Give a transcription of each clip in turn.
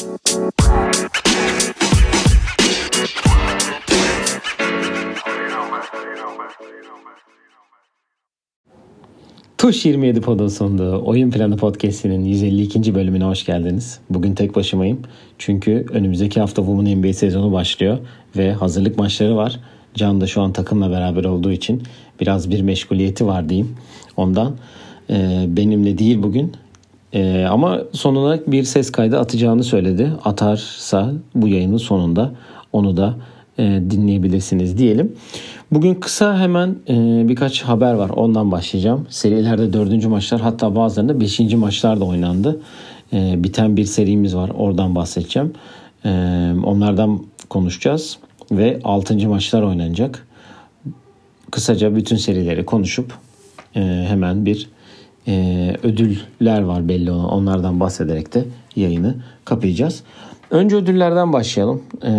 Tuş 27 Pod'un sunduğu Oyun Planı Podcast'inin 152. bölümüne hoş geldiniz. Bugün tek başımayım. Çünkü önümüzdeki hafta Women NBA sezonu başlıyor ve hazırlık maçları var. Can da şu an takımla beraber olduğu için biraz bir meşguliyeti var diyeyim. Ondan e, benimle değil bugün e, ama sonuna bir ses kaydı atacağını söyledi. Atarsa bu yayının sonunda onu da e, dinleyebilirsiniz diyelim. Bugün kısa hemen e, birkaç haber var. Ondan başlayacağım. Serilerde dördüncü maçlar hatta bazılarında beşinci maçlar da oynandı. E, biten bir serimiz var. Oradan bahsedeceğim. E, onlardan konuşacağız. Ve altıncı maçlar oynanacak. Kısaca bütün serileri konuşup e, hemen bir e, ödüller var belli olan. Onlardan bahsederek de yayını kapayacağız. Önce ödüllerden başlayalım. E,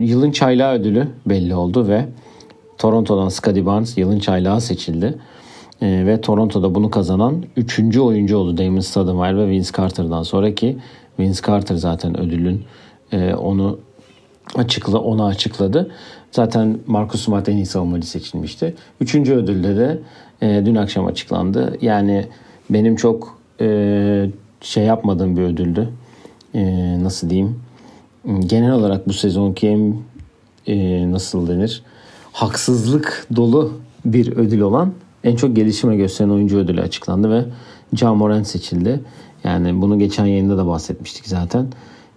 yılın çaylağı ödülü belli oldu ve Toronto'dan Scottie Barnes yılın çaylağı seçildi. E, ve Toronto'da bunu kazanan 3. oyuncu oldu Damon Stoudemire ve Vince Carter'dan sonraki. Vince Carter zaten ödülün e, onu açıkla onu açıkladı. Zaten Marcus Smart en iyi savunmacı seçilmişti. Üçüncü ödülde de e, dün akşam açıklandı. Yani benim çok e, şey yapmadığım bir ödüldü. E, nasıl diyeyim? Genel olarak bu sezonki en e, nasıl denir? haksızlık dolu bir ödül olan en çok gelişime gösteren oyuncu ödülü açıklandı ve Ja Morant seçildi. Yani bunu geçen yayında da bahsetmiştik zaten.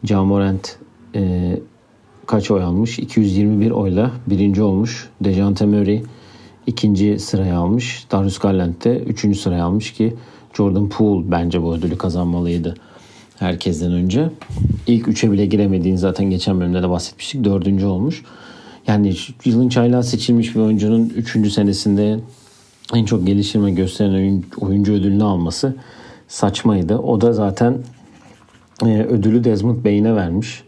Ja Morant e, kaç oy almış? 221 oyla birinci olmuş. Dejante Murray ikinci sıraya almış. Darius Garland de üçüncü sıraya almış ki Jordan Poole bence bu ödülü kazanmalıydı herkesten önce. İlk üçe bile giremediğini zaten geçen bölümde de bahsetmiştik. Dördüncü olmuş. Yani yılın çaylağı seçilmiş bir oyuncunun 3. senesinde en çok geliştirme gösteren oyuncu ödülünü alması saçmaydı. O da zaten e, ödülü Desmond Bey'ine vermiş.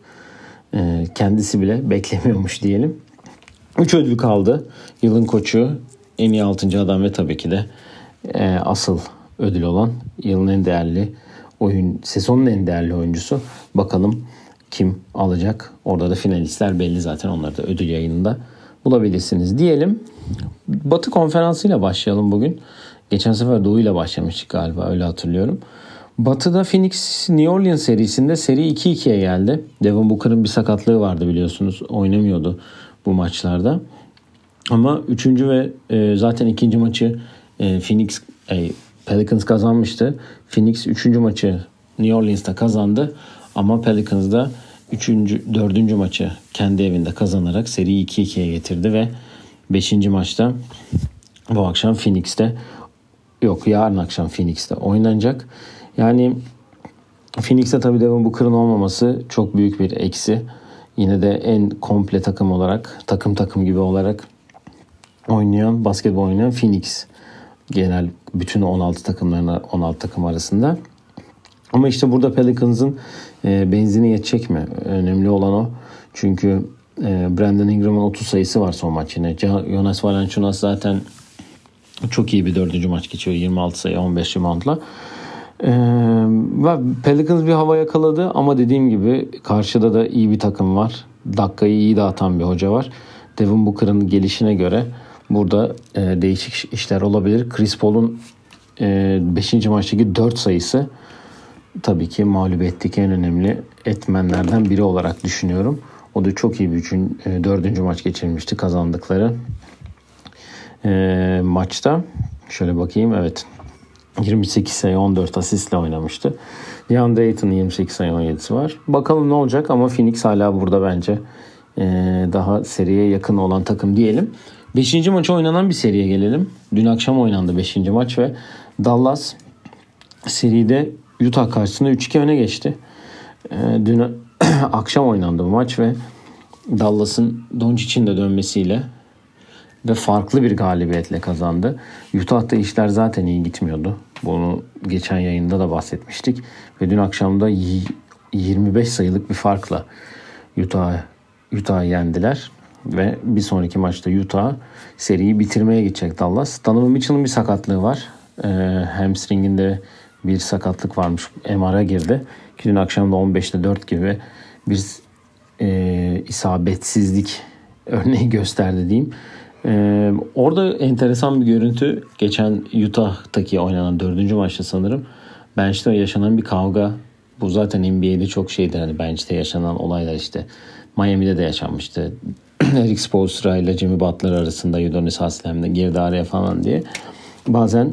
E, kendisi bile beklemiyormuş diyelim. 3 ödül kaldı. Yılın koçu, en iyi 6. adam ve tabii ki de e, asıl ödül olan yılın en değerli oyun, sezonun en değerli oyuncusu. Bakalım kim alacak. Orada da finalistler belli zaten. Onları da ödül yayınında bulabilirsiniz diyelim. Batı konferansıyla başlayalım bugün. Geçen sefer Doğu ile başlamıştık galiba öyle hatırlıyorum. Batı'da Phoenix New Orleans serisinde seri 2-2'ye geldi. Devin Booker'ın bir sakatlığı vardı biliyorsunuz. Oynamıyordu bu maçlarda. Ama üçüncü ve e, zaten ikinci maçı e, Phoenix e, Pelicans kazanmıştı. Phoenix üçüncü maçı New Orleans'ta kazandı. Ama Pelicans da 3. 4. maçı kendi evinde kazanarak seriyi 2-2'ye getirdi ve 5. maçta bu akşam Phoenix'te yok yarın akşam Phoenix'te oynanacak. Yani Phoenix'te tabii Devin Booker'ın olmaması çok büyük bir eksi. Yine de en komple takım olarak, takım takım gibi olarak oynayan, basketbol oynayan Phoenix. Genel bütün 16 takımlarına 16 takım arasında. Ama işte burada Pelicans'ın e, benzini yetecek mi? Önemli olan o. Çünkü e, Brandon Ingram'ın 30 sayısı var son maç yine. Jonas Valanciunas zaten çok iyi bir dördüncü maç geçiyor. 26 sayı 15 reboundla. Ee, Pelicans bir hava yakaladı ama dediğim gibi karşıda da iyi bir takım var. Dakikayı iyi dağıtan bir hoca var. Devin Booker'ın gelişine göre burada e, değişik işler olabilir. Chris Paul'un 5. E, maçtaki 4 sayısı tabii ki mağlubiyetteki en önemli etmenlerden biri olarak düşünüyorum. O da çok iyi bir üçün, e, dördüncü maç geçirmişti kazandıkları e, maçta. Şöyle bakayım evet 28 sayı 14 asistle oynamıştı. DeAndre Ayton'un 28 sayı 17'si var. Bakalım ne olacak ama Phoenix hala burada bence e, daha seriye yakın olan takım diyelim. Beşinci maçı oynanan bir seriye gelelim. Dün akşam oynandı beşinci maç ve Dallas seride Utah karşısında 3-2 öne geçti. Ee, dün akşam oynandı bu maç ve Dallas'ın Doncic'in de dönmesiyle ve farklı bir galibiyetle kazandı. Utah'ta işler zaten iyi gitmiyordu. Bunu geçen yayında da bahsetmiştik. Ve dün akşamda 25 sayılık bir farkla Utah Utah'ı yendiler. Ve bir sonraki maçta Utah seriyi bitirmeye gidecek Dallas. Donovan Mitchell'ın bir sakatlığı var. Ee, hamstringinde bir sakatlık varmış. MR'a girdi. Ki dün akşam da 15'te 4 gibi bir e, isabetsizlik örneği gösterdi diyeyim. E, orada enteresan bir görüntü. Geçen Utah'taki oynanan dördüncü maçta sanırım. Bench'te yaşanan bir kavga. Bu zaten NBA'de çok şeydir. Hani bench'te yaşanan olaylar işte. Miami'de de yaşanmıştı. Eric Spoelstra ile Jimmy Butler arasında Udonis Haslem'de girdi araya falan diye. Bazen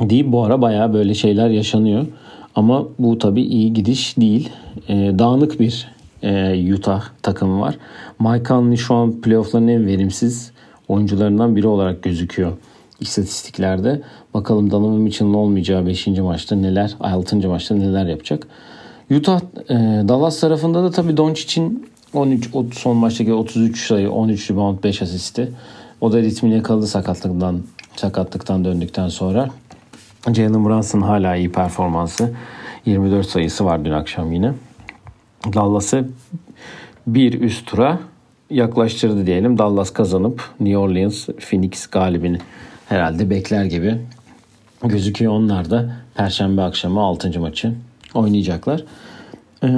deyip bu ara bayağı böyle şeyler yaşanıyor. Ama bu tabii iyi gidiş değil. E, dağınık bir e, Utah takımı var. Mike Conley şu an playoff'ların en verimsiz oyuncularından biri olarak gözüküyor istatistiklerde. Bakalım Donovan Mitchell'ın olmayacağı 5. maçta neler, 6. maçta neler yapacak. Utah e, Dallas tarafında da tabii Doncic'in 13 son maçtaki 33 sayı, 13 rebound, 5 asisti. O da ritmini yakaladı sakatlıktan sakatlıktan döndükten sonra. Jalen Brunson hala iyi performansı. 24 sayısı var dün akşam yine. Dallas'ı bir üst tura yaklaştırdı diyelim. Dallas kazanıp New Orleans Phoenix galibini herhalde bekler gibi gözüküyor. Onlar da Perşembe akşamı 6. maçı oynayacaklar. Ee,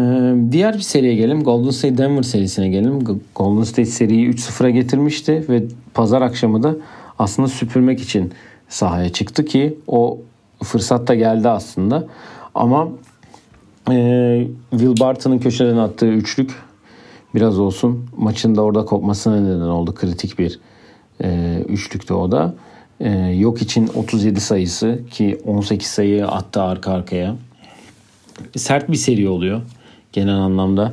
diğer bir seriye gelelim. Golden State Denver serisine gelelim. Golden State seriyi 3-0'a getirmişti ve pazar akşamı da aslında süpürmek için sahaya çıktı ki o fırsat da geldi aslında. Ama e, Will Barton'ın köşeden attığı üçlük biraz olsun maçın da orada kopmasına neden oldu. Kritik bir e, üçlüktü o da. E, yok için 37 sayısı ki 18 sayı attı arka arkaya. Sert bir seri oluyor genel anlamda.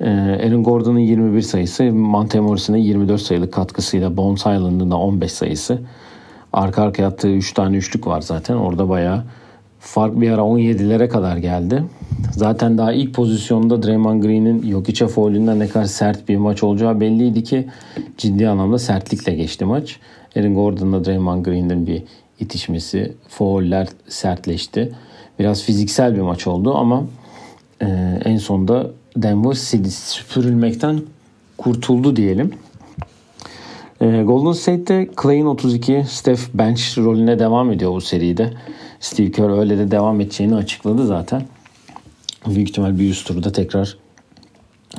E, Aaron Gordon'ın 21 sayısı, Monte Morris'in 24 sayılık katkısıyla Bones Island'ın da 15 sayısı. Arka arkaya attığı 3 tane üçlük var zaten. Orada bayağı fark bir ara 17'lere kadar geldi. Zaten daha ilk pozisyonda Draymond Green'in Jokic'e foulünden ne kadar sert bir maç olacağı belliydi ki ciddi anlamda sertlikle geçti maç. Aaron Gordon'la Draymond Green'in bir itişmesi, fauller sertleşti. Biraz fiziksel bir maç oldu ama e, en sonunda Denver süpürülmekten kurtuldu diyelim. E, Golden State'de Clay'in 32, Steph bench rolüne devam ediyor bu seride. Steve Kerr öyle de devam edeceğini açıkladı zaten. Büyük ihtimal bir üst turda tekrar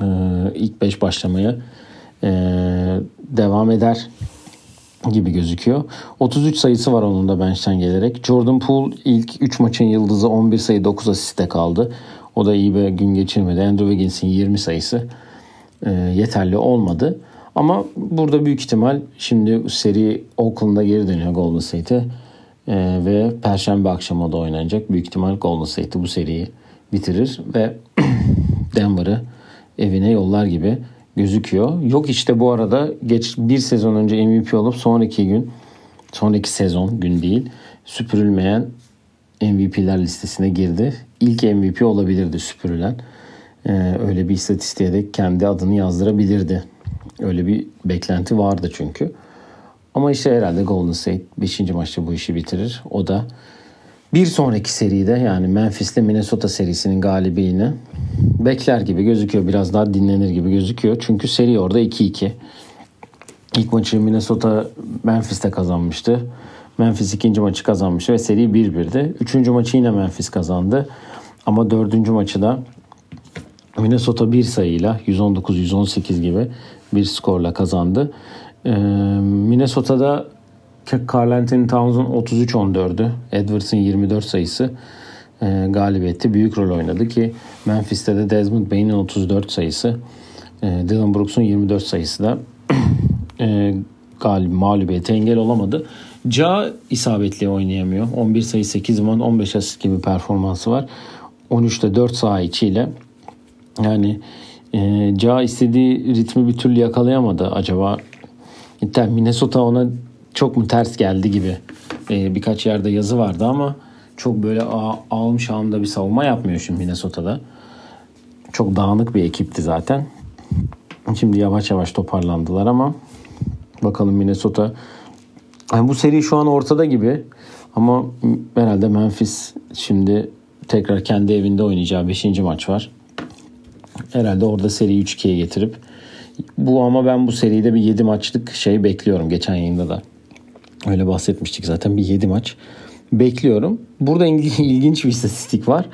e, ilk 5 başlamaya e, devam eder gibi gözüküyor. 33 sayısı var onun da bench'ten gelerek. Jordan Poole ilk 3 maçın yıldızı 11 sayı 9 asiste kaldı. O da iyi bir gün geçirmedi. Andrew Wiggins'in 20 sayısı e, yeterli olmadı. Ama burada büyük ihtimal şimdi seri Oakland'a geri dönüyor Golden State'e. E, ve Perşembe akşamı da oynanacak. Büyük ihtimal Golden State bu seriyi bitirir ve Denver'ı evine yollar gibi gözüküyor. Yok işte bu arada geç bir sezon önce MVP olup sonraki gün sonraki sezon gün değil süpürülmeyen MVP'ler listesine girdi. İlk MVP olabilirdi süpürülen. Ee, öyle bir istatistiğe de kendi adını yazdırabilirdi. Öyle bir beklenti vardı çünkü. Ama işte herhalde Golden State 5. maçta bu işi bitirir. O da bir sonraki seride yani Memphis ile Minnesota serisinin galibiyini bekler gibi gözüküyor. Biraz daha dinlenir gibi gözüküyor. Çünkü seri orada 2-2. İlk maçı Minnesota Memphis'te kazanmıştı. Memphis ikinci maçı kazanmıştı ve seri 1-1'di. Üçüncü maçı yine Memphis kazandı. Ama dördüncü maçı da Minnesota bir sayıyla 119-118 gibi bir skorla kazandı. Ee, Minnesota'da Carl Anthony Towns'un 33-14'ü, Edwards'ın 24 sayısı e, galibiyeti büyük rol oynadı ki Memphis'te de Desmond Bain'in 34 sayısı, e, Dylan Brooks'un 24 sayısı da e, galib mağlubiyete engel olamadı. Ca isabetli oynayamıyor. 11 sayı 8 man 15 asist gibi performansı var. 13'te 4 saha içiyle yani e, Ca istediği ritmi bir türlü yakalayamadı. Acaba Minnesota ona çok mu ters geldi gibi e, birkaç yerde yazı vardı ama çok böyle almış ağımda bir savunma yapmıyor şimdi Minnesota'da. Çok dağınık bir ekipti zaten. Şimdi yavaş yavaş toparlandılar ama bakalım Minnesota yani bu seri şu an ortada gibi ama herhalde Memphis şimdi tekrar kendi evinde oynayacağı 5. maç var. Herhalde orada seriyi 3-2'ye getirip bu ama ben bu seride bir 7 maçlık şey bekliyorum geçen yayında da. Öyle bahsetmiştik zaten bir 7 maç bekliyorum. Burada ilginç bir istatistik var.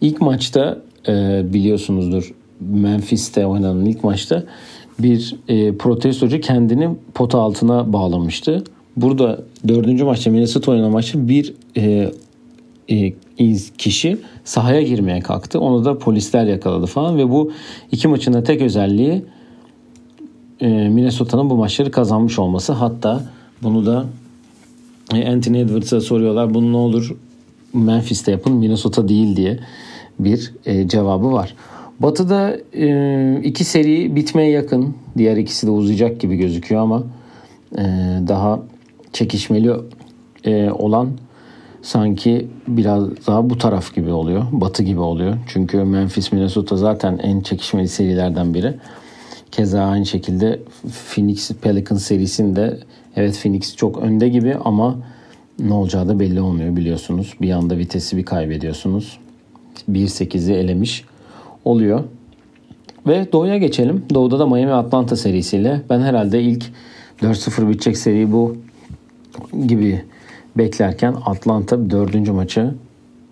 İlk maçta e, biliyorsunuzdur Memphis'te oynanan ilk maçta bir e, protestocu kendini pota altına bağlamıştı. Burada dördüncü maçta Minnesota oynanan maçta bir e, e, kişi sahaya girmeye kalktı. Onu da polisler yakaladı falan ve bu iki maçın da tek özelliği Minnesota'nın bu maçları kazanmış olması. Hatta bunu da e, Anthony Edwards'a soruyorlar. Bunu ne olur Memphis'te yapın Minnesota değil diye bir e, cevabı var. Batı'da e, iki seri bitmeye yakın. Diğer ikisi de uzayacak gibi gözüküyor ama e, daha çekişmeli e, olan sanki biraz daha bu taraf gibi oluyor. Batı gibi oluyor. Çünkü Memphis, Minnesota zaten en çekişmeli serilerden biri. Keza aynı şekilde Phoenix Pelicans serisinde evet Phoenix çok önde gibi ama ne olacağı da belli olmuyor biliyorsunuz. Bir anda vitesi bir kaybediyorsunuz. 1-8'i elemiş oluyor. Ve Doğu'ya geçelim. Doğu'da da Miami Atlanta serisiyle ben herhalde ilk 4-0 bitecek seri bu gibi beklerken Atlanta dördüncü maçı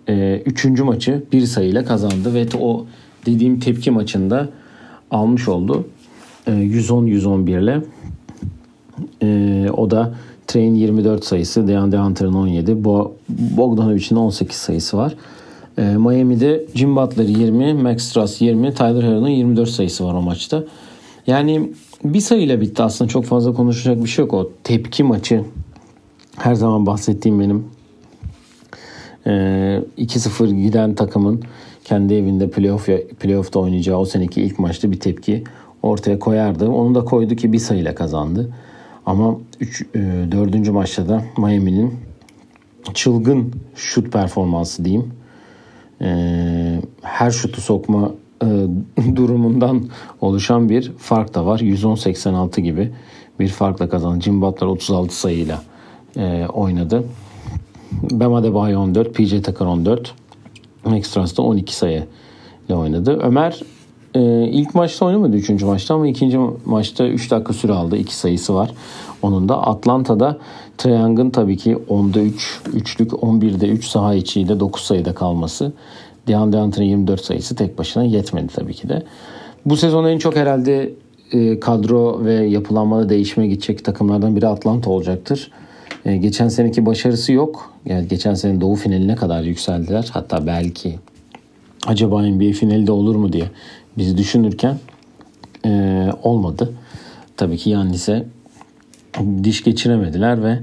e, üçüncü maçı bir sayıyla kazandı ve o dediğim tepki maçında almış oldu. E, 110-111 ile e, o da Train 24 sayısı, DeAndre Hunter'ın 17, Bogdanovic'in 18 sayısı var. E, Miami'de Jim Butler 20, Max Strauss 20, Tyler Herro'nun 24 sayısı var o maçta. Yani bir sayıyla bitti aslında çok fazla konuşacak bir şey yok o tepki maçı her zaman bahsettiğim benim e, 2-0 giden takımın kendi evinde playoff playoff'ta oynayacağı o seneki ilk maçta bir tepki ortaya koyardı. Onu da koydu ki bir sayıyla kazandı. Ama 3 e, 4. maçta da Miami'nin çılgın şut performansı diyeyim. E, her şutu sokma e, durumundan oluşan bir fark da var. 110-86 gibi bir farkla kazandı. Jim Butler 36 sayıyla e, oynadı. Bam Adebayo 14, PJ Tucker 14. Max Truss da 12 sayı ile oynadı. Ömer e, ilk maçta oynamadı 3. maçta ama ikinci maçta 3 dakika süre aldı. 2 sayısı var. Onun da Atlanta'da Trae tabii ki 10'da 3, 3'lük 11'de 3 saha içiyle 9 sayıda kalması. DeAndre Hunter'ın 24 sayısı tek başına yetmedi tabii ki de. Bu sezon en çok herhalde e, kadro ve yapılanmada değişime gidecek takımlardan biri Atlanta olacaktır. E, geçen seneki başarısı yok. Yani geçen sene Doğu finaline kadar yükseldiler. Hatta belki acaba NBA finali de olur mu diye biz düşünürken e, olmadı. Tabii ki Yannis'e diş geçiremediler ve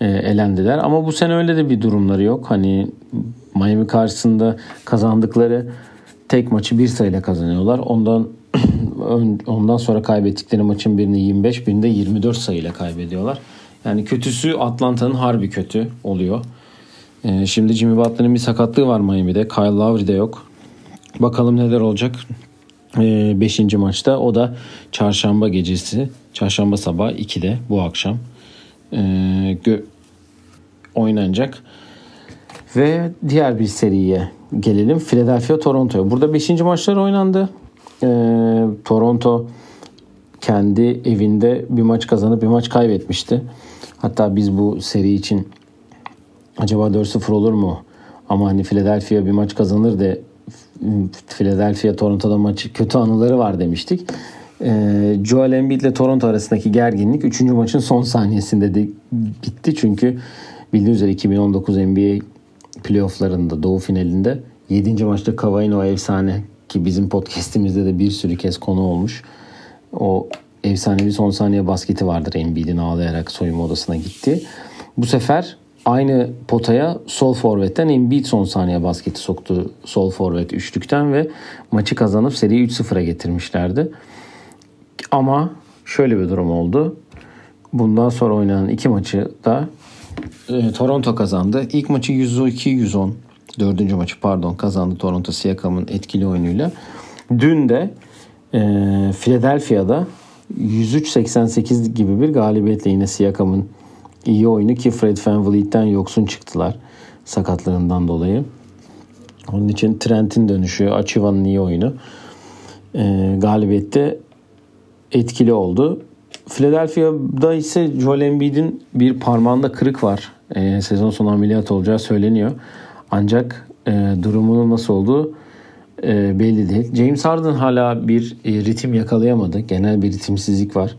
e, elendiler. Ama bu sene öyle de bir durumları yok. Hani Miami karşısında kazandıkları tek maçı bir sayıyla kazanıyorlar. Ondan ondan sonra kaybettikleri maçın birini 25, birinde 24 sayıyla kaybediyorlar. Yani kötüsü Atlanta'nın harbi kötü oluyor. Ee, şimdi Jimmy Butler'ın bir sakatlığı var Miami'de. Kyle Lowry de yok. Bakalım neler olacak. Ee, beşinci maçta o da çarşamba gecesi. Çarşamba sabah 2'de bu akşam ee, gö- oynanacak. Ve diğer bir seriye gelelim. Philadelphia Toronto'ya. Burada 5. maçlar oynandı. Ee, Toronto kendi evinde bir maç kazanıp bir maç kaybetmişti. Hatta biz bu seri için acaba 4-0 olur mu? Ama hani Philadelphia bir maç kazanır da Philadelphia Toronto'da maçı kötü anıları var demiştik. Ee, Joel Embiid ile Toronto arasındaki gerginlik 3. maçın son saniyesinde de bitti. Çünkü bildiğiniz üzere 2019 NBA playofflarında Doğu finalinde 7. maçta Kawhi'nin o efsane ki bizim podcastimizde de bir sürü kez konu olmuş. O efsanevi son saniye basketi vardır Embiid'in ağlayarak soyunma odasına gitti. Bu sefer aynı potaya sol forvetten Embiid son saniye basketi soktu sol forvet üçlükten ve maçı kazanıp seriyi 3-0'a getirmişlerdi. Ama şöyle bir durum oldu. Bundan sonra oynanan iki maçı da e, Toronto kazandı. İlk maçı 102-110 dördüncü maçı pardon kazandı Toronto Siakam'ın etkili oyunuyla. Dün de e, Philadelphia'da 103-88 gibi bir galibiyetle yine Siakam'ın iyi oyunu ki Fred VanVleet'ten yoksun çıktılar sakatlarından dolayı. Onun için Trent'in dönüşü, Achiva'nın iyi oyunu e, galibiyette etkili oldu. Philadelphia'da ise Joel Embiid'in bir parmağında kırık var. E, sezon sonu ameliyat olacağı söyleniyor. Ancak e, durumunun nasıl olduğu e, belli değil. James Harden hala bir e, ritim yakalayamadı. Genel bir ritimsizlik var.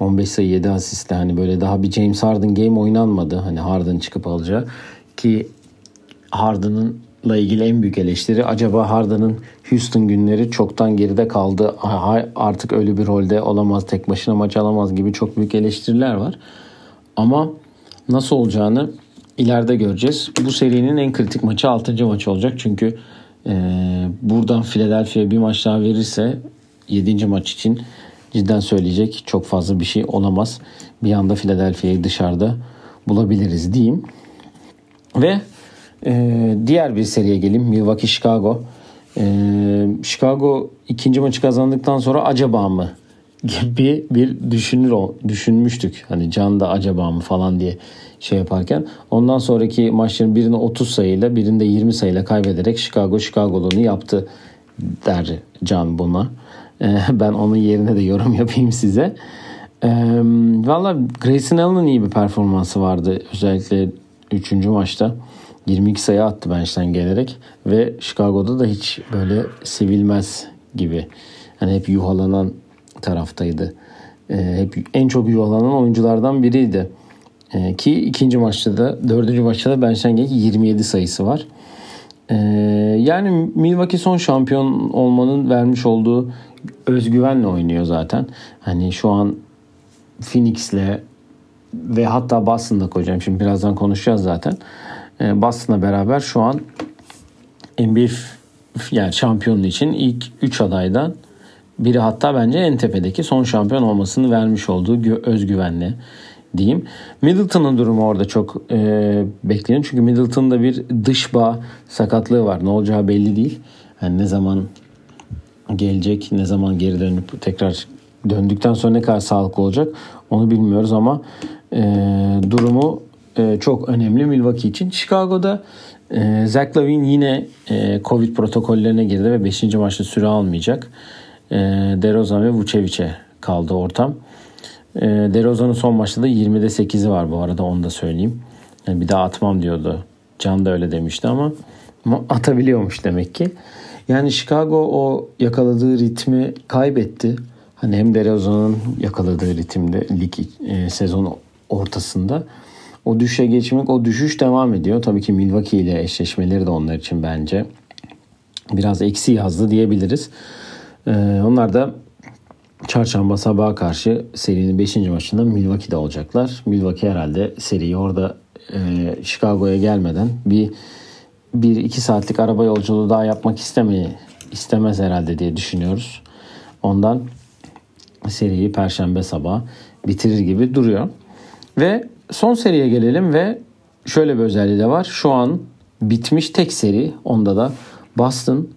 15 sayı 7 asistle hani böyle daha bir James Harden game oynanmadı. Hani Harden çıkıp alacağı ki Harden'ınla ilgili en büyük eleştiri acaba Harden'ın Houston günleri çoktan geride kaldı. Artık öyle bir rolde olamaz, tek başına maç alamaz gibi çok büyük eleştiriler var. Ama nasıl olacağını ileride göreceğiz. Bu serinin en kritik maçı 6. maç olacak. Çünkü e, buradan Philadelphia bir maç daha verirse 7. maç için cidden söyleyecek çok fazla bir şey olamaz. Bir anda Philadelphia'yı dışarıda bulabiliriz diyeyim. Ve e, diğer bir seriye geleyim. Milwaukee Chicago. E, Chicago ikinci maçı kazandıktan sonra acaba mı gibi bir düşünür düşünmüştük. Hani Can da acaba mı falan diye şey yaparken. Ondan sonraki maçların birini 30 sayıyla birinde 20 sayıyla kaybederek Chicago Chicago'luğunu yaptı der Can buna. Ee, ben onun yerine de yorum yapayım size. Ee, Valla Grayson Allen'ın iyi bir performansı vardı. Özellikle 3. maçta. 22 sayı attı bench'ten gelerek ve Chicago'da da hiç böyle sevilmez gibi. Hani hep yuhalanan taraftaydı. Ee, hep en çok yuhalanan oyunculardan biriydi. Ki ikinci maçta da dördüncü maçta da bench'ten 27 sayısı var. Yani Milwaukee son şampiyon olmanın vermiş olduğu özgüvenle oynuyor zaten. Hani şu an Phoenix'le ve hatta Boston'da koyacağım. Şimdi birazdan konuşacağız zaten. Ee, Boston'la beraber şu an NBA yani şampiyonluğu için ilk 3 adaydan biri hatta bence en tepedeki son şampiyon olmasını vermiş olduğu özgüvenle diyeyim. Middleton'ın durumu orada çok e, bekleniyor. Çünkü Middleton'da bir dış bağ sakatlığı var. Ne olacağı belli değil. Yani ne zaman gelecek, ne zaman geri dönüp tekrar döndükten sonra ne kadar sağlıklı olacak onu bilmiyoruz ama e, durumu e, çok önemli Milwaukee için. Chicago'da e, Zach Lavine yine e, Covid protokollerine girdi ve 5. maçta süre almayacak. E, DeRozan ve Vucevic'e kaldı ortam. E, DeRozan'ın son maçta da 20'de 8'i var bu arada onu da söyleyeyim. Yani bir daha atmam diyordu. Can da öyle demişti ama atabiliyormuş demek ki. Yani Chicago o yakaladığı ritmi kaybetti. Hani hem DeRozan'ın yakaladığı ritimde lig e, sezon ortasında o düşe geçmek, o düşüş devam ediyor. Tabii ki Milwaukee ile eşleşmeleri de onlar için bence biraz eksi yazdı diyebiliriz. Ee, onlar da çarşamba sabaha karşı serinin 5. maçında Milwaukee'de olacaklar. Milwaukee herhalde seriyi orada e, Chicago'ya gelmeden bir bir iki saatlik araba yolculuğu daha yapmak istemeyi istemez herhalde diye düşünüyoruz. Ondan seriyi perşembe sabah bitirir gibi duruyor. Ve son seriye gelelim ve şöyle bir özelliği de var. Şu an bitmiş tek seri. Onda da Boston.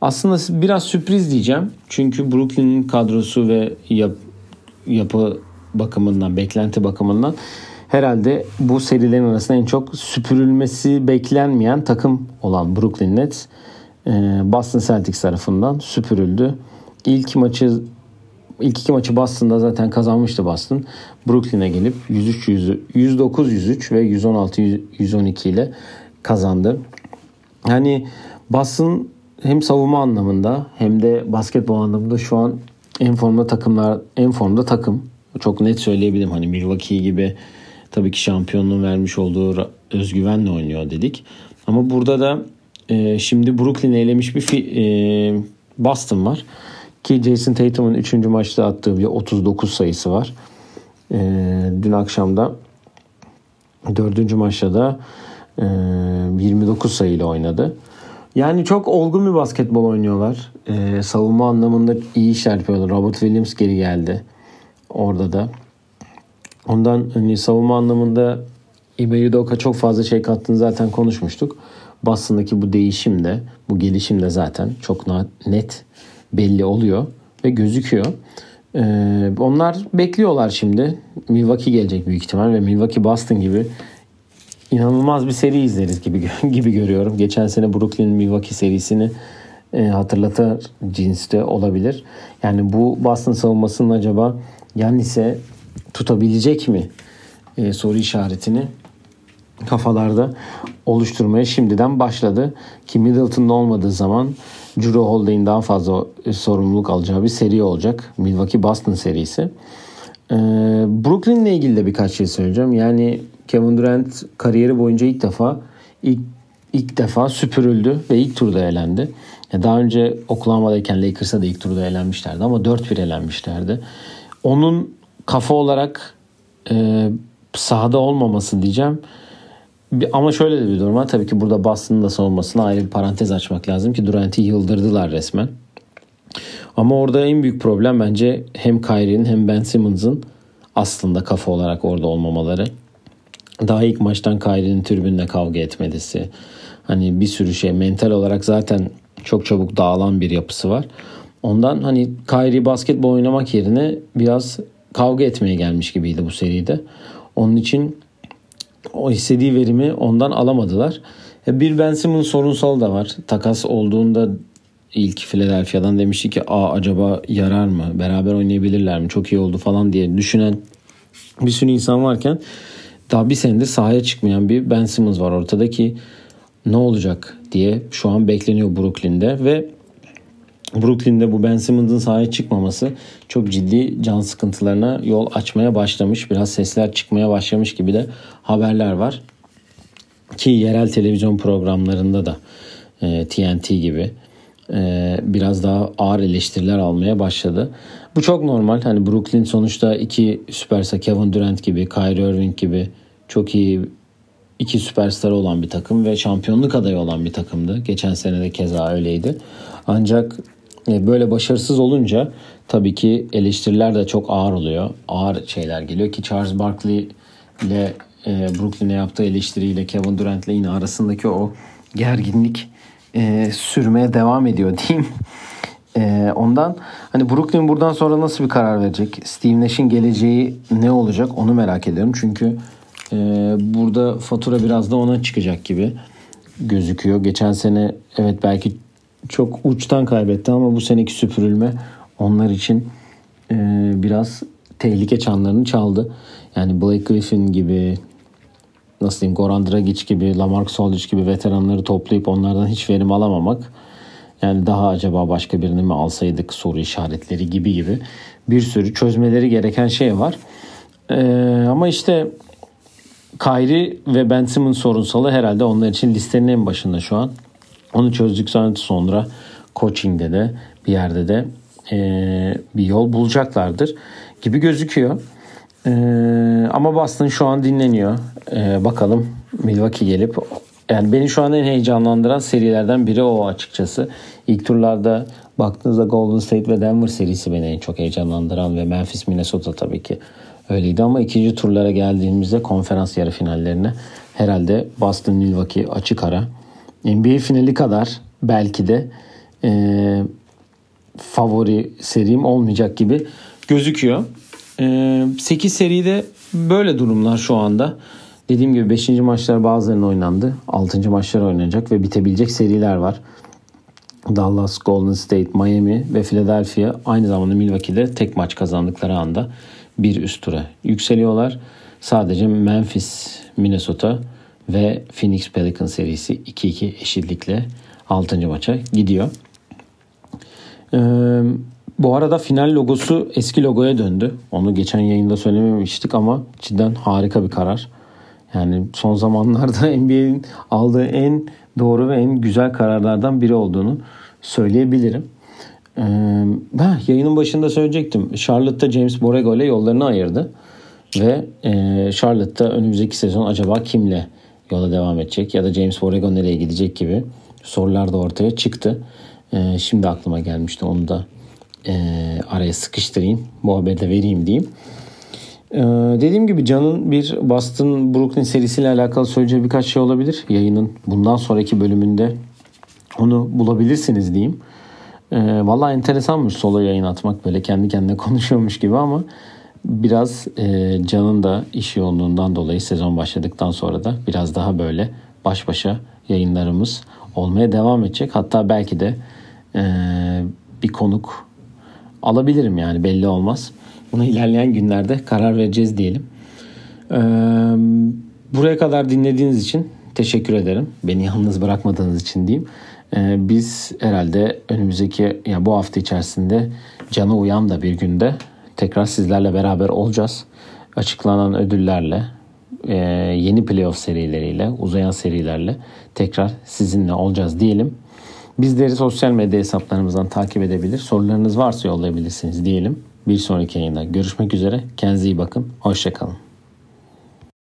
Aslında biraz sürpriz diyeceğim. Çünkü Brooklyn'in kadrosu ve yap, yapı bakımından, beklenti bakımından herhalde bu serilerin arasında en çok süpürülmesi beklenmeyen takım olan Brooklyn Nets e, Boston Celtics tarafından süpürüldü. İlk maçı ilk iki maçı Boston'da zaten kazanmıştı Boston. Brooklyn'e gelip 103 109 103 ve 116 112 ile kazandı. Yani Boston hem savunma anlamında hem de basketbol anlamında şu an en formda takımlar en formda takım. Çok net söyleyebilirim. Hani Milwaukee gibi tabii ki şampiyonluğun vermiş olduğu özgüvenle oynuyor dedik. Ama burada da e, şimdi Brooklyn'i elemiş bir e, Boston var. Ki Jason Tatum'un 3. maçta attığı bir 39 sayısı var. E, dün akşamda 4. maçta da e, 29 sayıyla oynadı. Yani çok olgun bir basketbol oynuyorlar. E, savunma anlamında iyi işler yapıyorlar. Robert Williams geri geldi. Orada da. Ondan hani savunma anlamında Ime Udoka çok fazla şey kattığını zaten konuşmuştuk. Boston'daki bu değişim de, bu gelişim de zaten çok net belli oluyor ve gözüküyor. Ee, onlar bekliyorlar şimdi. Milwaukee gelecek büyük ihtimal ve Milwaukee Boston gibi inanılmaz bir seri izleriz gibi gibi görüyorum. Geçen sene Brooklyn Milwaukee serisini e, hatırlatır cinste olabilir. Yani bu Boston savunmasının acaba Yannis'e tutabilecek mi e, soru işaretini kafalarda oluşturmaya şimdiden başladı. Ki Middleton'da olmadığı zaman Drew Holiday'in daha fazla sorumluluk alacağı bir seri olacak. Milwaukee Boston serisi. Ee, Brooklyn'le ilgili de birkaç şey söyleyeceğim. Yani Kevin Durant kariyeri boyunca ilk defa ilk ilk defa süpürüldü ve ilk turda elendi. Daha önce Oklahoma'dayken Lakers'a da ilk turda elenmişlerdi ama 4-1 elenmişlerdi. Onun kafa olarak e, sahada olmaması diyeceğim. Ama şöyle de bir durum var. Tabii ki burada Boston'ın da savunmasına ayrı bir parantez açmak lazım ki Durant'i yıldırdılar resmen. Ama orada en büyük problem bence hem Kyrie'nin hem Ben Simmons'ın aslında kafa olarak orada olmamaları. Daha ilk maçtan Kyrie'nin tribünle kavga etmesi. Hani bir sürü şey mental olarak zaten çok çabuk dağılan bir yapısı var. Ondan hani Kyrie basketbol oynamak yerine biraz kavga etmeye gelmiş gibiydi bu seride. Onun için o istediği verimi ondan alamadılar. E, bir Ben Simmons sorunsal da var. Takas olduğunda ilk Philadelphia'dan demişti ki Aa, acaba yarar mı? Beraber oynayabilirler mi? Çok iyi oldu falan diye düşünen bir sürü insan varken daha bir senedir sahaya çıkmayan bir Ben Simmons var ortada ki ne olacak diye şu an bekleniyor Brooklyn'de ve Brooklyn'de bu Ben Simmons'ın sahaya çıkmaması çok ciddi can sıkıntılarına yol açmaya başlamış. Biraz sesler çıkmaya başlamış gibi de haberler var. Ki yerel televizyon programlarında da e, TNT gibi e, biraz daha ağır eleştiriler almaya başladı. Bu çok normal. Hani Brooklyn sonuçta iki süpersa Kevin Durant gibi, Kyrie Irving gibi çok iyi iki süperstar olan bir takım ve şampiyonluk adayı olan bir takımdı. Geçen sene de keza öyleydi. Ancak böyle başarısız olunca tabii ki eleştiriler de çok ağır oluyor. Ağır şeyler geliyor ki Charles Barkley ile e, Brooklyn'e yaptığı eleştiriyle Kevin Durant ile yine arasındaki o gerginlik e, sürmeye devam ediyor diyeyim. E, ondan hani Brooklyn buradan sonra nasıl bir karar verecek? Steve Nash'in geleceği ne olacak onu merak ediyorum. Çünkü e, burada fatura biraz da ona çıkacak gibi gözüküyor. Geçen sene evet belki çok uçtan kaybetti ama bu seneki süpürülme onlar için e, biraz tehlike çanlarını çaldı. Yani Blake Griffin gibi nasıl diyeyim Goran Dragic gibi Lamarcus Aldridge gibi veteranları toplayıp onlardan hiç verim alamamak yani daha acaba başka birini mi alsaydık soru işaretleri gibi gibi bir sürü çözmeleri gereken şey var. Ee, ama işte Kyrie ve Ben Simmons sorunsalı herhalde onlar için listenin en başında şu an. Onu çözdükten sonra coaching'de de bir yerde de e, bir yol bulacaklardır gibi gözüküyor. E, ama Boston şu an dinleniyor. E, bakalım Milwaukee gelip yani beni şu an en heyecanlandıran serilerden biri o açıkçası. İlk turlarda baktığınızda Golden State ve Denver serisi beni en çok heyecanlandıran ve Memphis Minnesota tabii ki öyleydi ama ikinci turlara geldiğimizde konferans yarı finallerine herhalde Boston Milwaukee açık ara NBA finali kadar belki de e, favori serim olmayacak gibi gözüküyor. E, 8 seride böyle durumlar şu anda. Dediğim gibi 5. maçlar bazılarının oynandı. 6. maçlar oynanacak ve bitebilecek seriler var. Dallas, Golden State, Miami ve Philadelphia aynı zamanda Milwaukee'de tek maç kazandıkları anda bir üst tura yükseliyorlar. Sadece Memphis, Minnesota ve Phoenix Pelicans serisi 2-2 eşitlikle 6. maça gidiyor. Ee, bu arada final logosu eski logoya döndü. Onu geçen yayında söylememiştik ama cidden harika bir karar. Yani son zamanlarda NBA'in aldığı en doğru ve en güzel kararlardan biri olduğunu söyleyebilirim. Ee, ben yayının başında söyleyecektim. Charlotte'da James Borrego ile yollarını ayırdı. Ve e, Charlotte'da önümüzdeki sezon acaba kimle yola devam edecek ya da James Borrego nereye gidecek gibi sorular da ortaya çıktı. E, şimdi aklıma gelmişti onu da e, araya sıkıştırayım. Bu haberi de vereyim diyeyim. Ee, dediğim gibi Can'ın bir Boston Brooklyn serisiyle alakalı söyleyeceği birkaç şey olabilir. Yayının bundan sonraki bölümünde onu bulabilirsiniz diyeyim. Ee, Valla enteresanmış solo yayın atmak böyle kendi kendine konuşuyormuş gibi ama biraz e, Can'ın da iş yoğunluğundan dolayı sezon başladıktan sonra da biraz daha böyle baş başa yayınlarımız olmaya devam edecek. Hatta belki de e, bir konuk alabilirim yani belli olmaz. Buna ilerleyen günlerde karar vereceğiz diyelim. Ee, Buraya kadar dinlediğiniz için teşekkür ederim. Beni yalnız bırakmadığınız için diyeyim. Ee, biz herhalde önümüzdeki yani bu hafta içerisinde cana uyan da bir günde tekrar sizlerle beraber olacağız. Açıklanan ödüllerle, e, yeni playoff serileriyle, uzayan serilerle tekrar sizinle olacağız diyelim. Bizleri sosyal medya hesaplarımızdan takip edebilir. Sorularınız varsa yollayabilirsiniz diyelim. Bir sonraki yayında görüşmek üzere. Kendinize iyi bakın. Hoşçakalın.